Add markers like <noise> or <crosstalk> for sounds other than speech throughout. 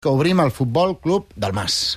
que obrim el Futbol Club del Mas.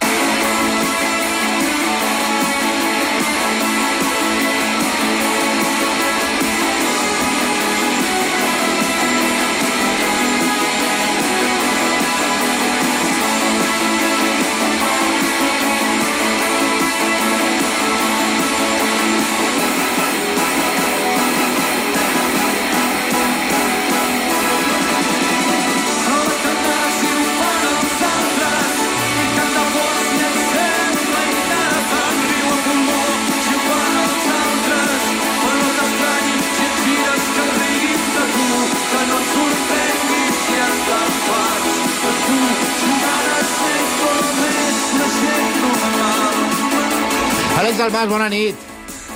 Àlex Dalmas, bona nit.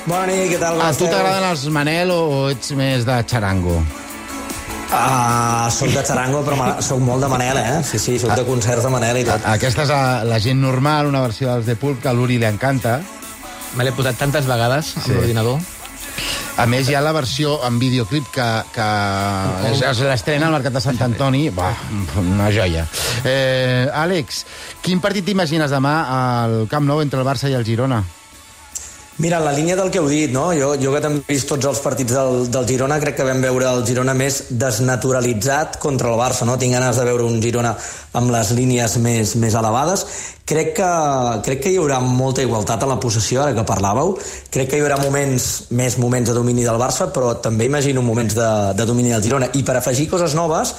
Bona nit, què tal? A tu t'agraden els Manel o ets més de xarango? Ah, soc de xarango, però soc molt de Manel, eh? Sí, sí, soc de concerts de Manel i tot. Aquesta és la, la gent normal, una versió dels de Pulp que a l'Uri li encanta. Me l'he posat tantes vegades amb Sí. l'ordinador. A més, hi ha la versió en videoclip que, que es, es l'estrena al Mercat de Sant Antoni. Bah, una joia. Eh, Àlex, quin partit t'imagines demà al Camp Nou entre el Barça i el Girona? Mira, la línia del que heu dit, no? Jo, jo que també he vist tots els partits del, del Girona, crec que vam veure el Girona més desnaturalitzat contra el Barça, no? Tinc ganes de veure un Girona amb les línies més, més elevades. Crec que, crec que hi haurà molta igualtat en la possessió, ara que parlàveu. Crec que hi haurà moments, més moments de domini del Barça, però també imagino moments de, de domini del Girona. I per afegir coses noves,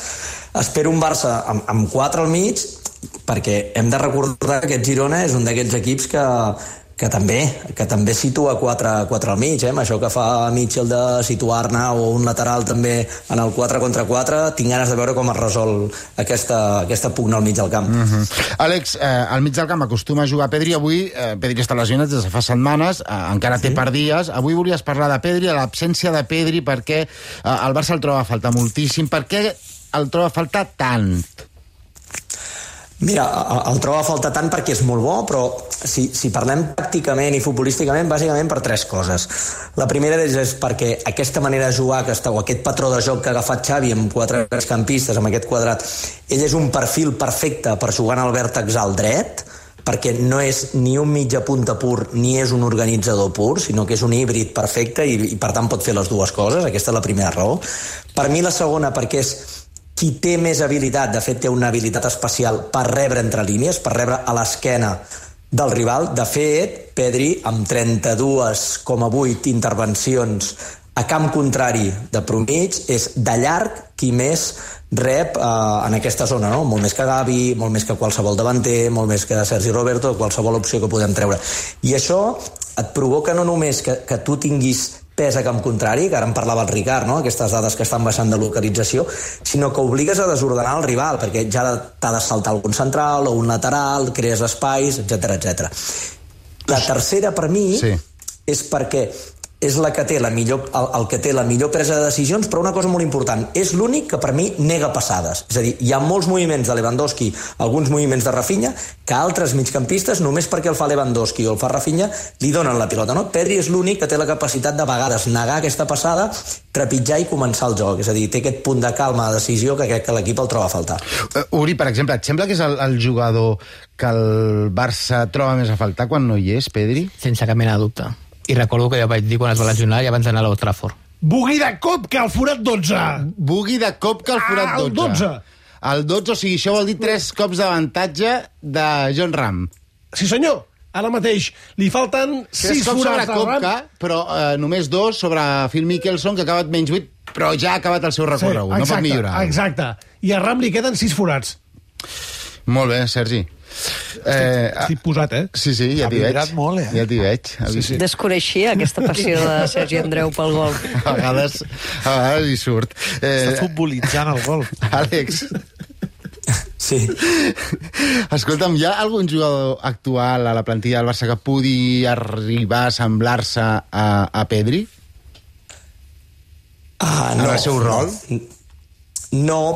espero un Barça amb, amb 4 al mig, perquè hem de recordar que aquest Girona és un d'aquests equips que, que també, que també situa 4, 4 al mig, eh? amb això que fa Mitchell de situar-ne o un lateral també en el 4 contra 4, tinc ganes de veure com es resol aquesta, aquesta pugna al mig del camp. Mm. Mm -hmm. Àlex, eh, al mig del camp acostuma a jugar Pedri. Avui eh, Pedri està lesionat des de fa setmanes, eh, encara té per dies. Avui volies parlar de Pedri, l'absència de Pedri, perquè eh, el Barça el troba a faltar moltíssim. Per què el troba a faltar tant? Mira, el, el trobo a faltar tant perquè és molt bo, però si, si parlem tàcticament i futbolísticament, bàsicament per tres coses. La primera d'ells és perquè aquesta manera de jugar que està, o aquest patró de joc que ha agafat Xavi amb quatre campistes, amb aquest quadrat, ell és un perfil perfecte per jugar en el vèrtex al dret, perquè no és ni un mitja punta pur ni és un organitzador pur, sinó que és un híbrid perfecte i, i per tant pot fer les dues coses, aquesta és la primera raó. Per mi la segona perquè és qui té més habilitat, de fet té una habilitat especial per rebre entre línies, per rebre a l'esquena del rival. De fet, Pedri, amb 32,8 intervencions a camp contrari de promig, és de llarg qui més rep eh, en aquesta zona, no? molt més que Gavi, molt més que qualsevol davanter, molt més que Sergi Roberto, qualsevol opció que podem treure. I això et provoca no només que, que tu tinguis pes a camp contrari, que ara en parlava el Ricard, no? aquestes dades que estan baixant de localització, sinó que obligues a desordenar el rival, perquè ja t'ha de saltar algun central o un lateral, crees espais, etc etc. La tercera, per mi, Sí. és perquè és la que té la millor, el, el que té la millor presa de decisions, però una cosa molt important, és l'únic que per mi nega passades. És a dir, hi ha molts moviments de Lewandowski, alguns moviments de Rafinha, que altres migcampistes, només perquè el fa Lewandowski o el fa Rafinha, li donen la pilota. No? Pedri és l'únic que té la capacitat de vegades negar aquesta passada, trepitjar i començar el joc. És a dir, té aquest punt de calma, de decisió, que crec que l'equip el troba a faltar. Uh, Uri, per exemple, et sembla que és el, el jugador que el Barça troba més a faltar quan no hi és, Pedri? Sense cap mena de dubte. I recordo que ja vaig dir quan es va lesionar i abans d'anar a l'Old Trafford. Bugui de cop, que al forat 12. Bugui de cop que el forat Ah, el 12. 12. El 12, o sigui, això vol dir tres cops d'avantatge de John Ram. Sí, senyor. Ara mateix li falten sis cops sobre forats de Kopka, ram. però eh, només dos sobre Phil Mickelson, que ha acabat menys 8, però ja ha acabat el seu recorregut, no pot millorar. Exacte. I a Ram li queden sis forats. Molt bé, Sergi. Eh, Estic posat, eh? sí, sí, ja t'hi veig. molt, eh? Ja t'hi veig. Sí, sí. Desconeixia aquesta passió de Sergi Andreu pel golf. <laughs> A vegades, a vegades hi surt. Està Eh, futbolitzant el golf. Àlex, Sí. escolta'm, hi ha algun jugador actual a la plantilla del Barça que pugui arribar a semblar-se a, a Pedri? Ah, En el seu rol? No,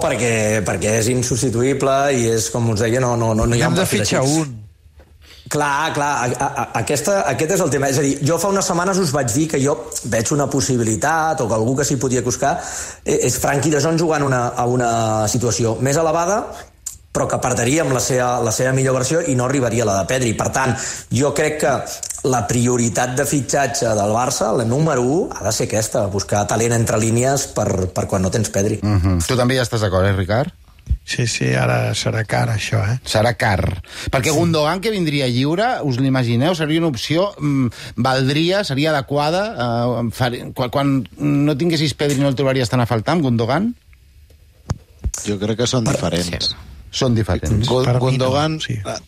perquè, perquè és insubstituïble i és, com us deia, no, no, no, no hi ha Hem un de fitxar un. Clar, clar, a, a, aquesta, aquest és el tema. És a dir, jo fa unes setmanes us vaig dir que jo veig una possibilitat o que algú que s'hi podia acostar eh, és Frankie de Jong jugant una, a una situació més elevada però que perdria amb la seva, la seva millor versió i no arribaria a la de Pedri. Per tant, jo crec que la prioritat de fitxatge del Barça, la número 1, ha de ser aquesta, buscar talent entre línies per, per quan no tens Pedri. Mm -hmm. Tu també hi estàs d'acord, eh, Ricard? Sí, sí, ara serà car, això, eh? Serà car. Perquè sí. Gundogan, que vindria lliure, us l'imagineu? Seria una opció, mm, valdria, seria adequada? Eh, far, quan, quan no tinguessis Pedri no el trobaries tan a faltar amb Gundogan? Jo crec que són diferents. Sí. Són diferents. Gu- Per mi Gundogan, no, sí. eh,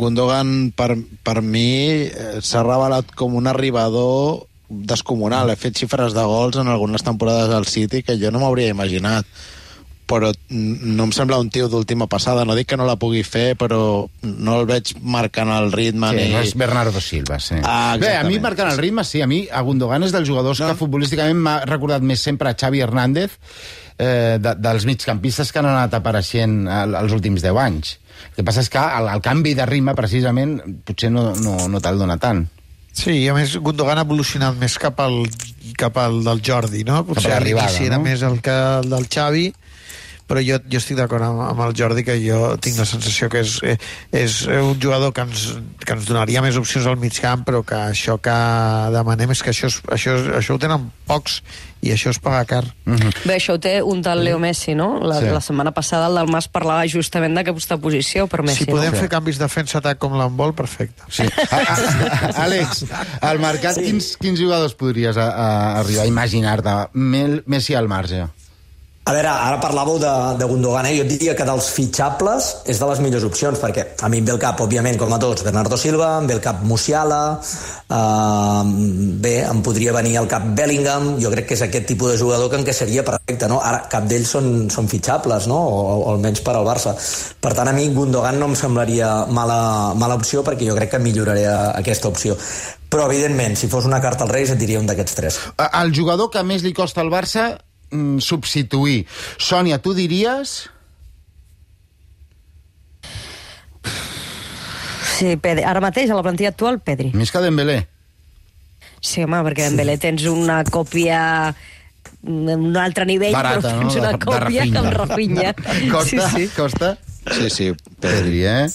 Gundogan per, per mi eh, s'ha revelat com un arribador descomunal. He fet xifres de gols en algunes temporades del City que jo no m'hauria imaginat però no em sembla un tio d'última passada. No dic que no la pugui fer, però no el veig marcant el ritme Sí, ni... no és Bernardo Silva, sí. Ah, Bé, a mi marcant el ritme, sí. A mi, a Gundogan és dels jugadors no. que futbolísticament m'ha recordat més sempre a Xavi Hernández eh, de, dels migcampistes que han anat apareixent als últims 10 anys. El que passa és que el, el canvi de ritme, precisament, potser no, no, no te'l dona tant. Sí, i a més Gundogan ha evolucionat més cap al, cap al del Jordi, no? Potser a a l'arribada, l'inici era no? més el que el del Xavi, però jo, jo estic d'acord amb, amb el Jordi que jo tinc la sensació que és, eh, és un jugador que ens, que ens donaria més opcions al mig camp però que això que demanem és que això, és, això, és, això ho tenen pocs i això es paga car Mm -hmm. Bé, això ho té un tal Leo Messi, no? La, Sí. la setmana passada el del Mas parlava justament d'aquesta posició per Messi. si podem no? fer canvis defensa-atac com l'handbol, perfecte Sí. A, a, Àlex, al mercat, sí. quins, quins jugadors podries a, a arribar a imaginar-te? Messi al marge. A veure, ara parlàveu de, de Gundogan, eh? jo diria que dels fitxables és de les millors opcions, perquè a mi em ve el cap, òbviament, com a tots, Bernardo Silva, em ve el cap Musiala, eh, bé, em podria venir al cap Bellingham, jo crec que és aquest tipus de jugador que encaixaria perfecte, no? Ara, cap d'ells són, són fitxables, no? O, o almenys per al Barça. Per tant, a mi Gundogan no em semblaria mala, mala opció, perquè jo crec que milloraria aquesta opció. Però, evidentment, si fos una carta als Reis, et diria un d'aquests tres. El jugador que més li costa al Barça mm, substituir. Sònia, tu diries... Sí, Pedri. Ara mateix, a la plantilla actual, Pedri. Més que Dembélé. Sí, home, perquè en Belé tens una còpia un altre nivell, Barata, però no? tens una De- de còpia que amb Rafinha. Rafinha. <laughs> Costa, Sí, sí. Costa. Sí, sí, Pedri, eh? eh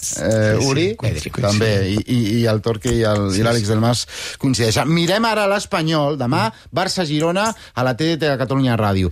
sí, Uri? Pedri, coincidim. També, i, i, i el Torque i el- i l'Àlex del Mas coincideixen. Mirem ara l'Espanyol, demà, Barça-Girona, a la TDT de Catalunya Ràdio.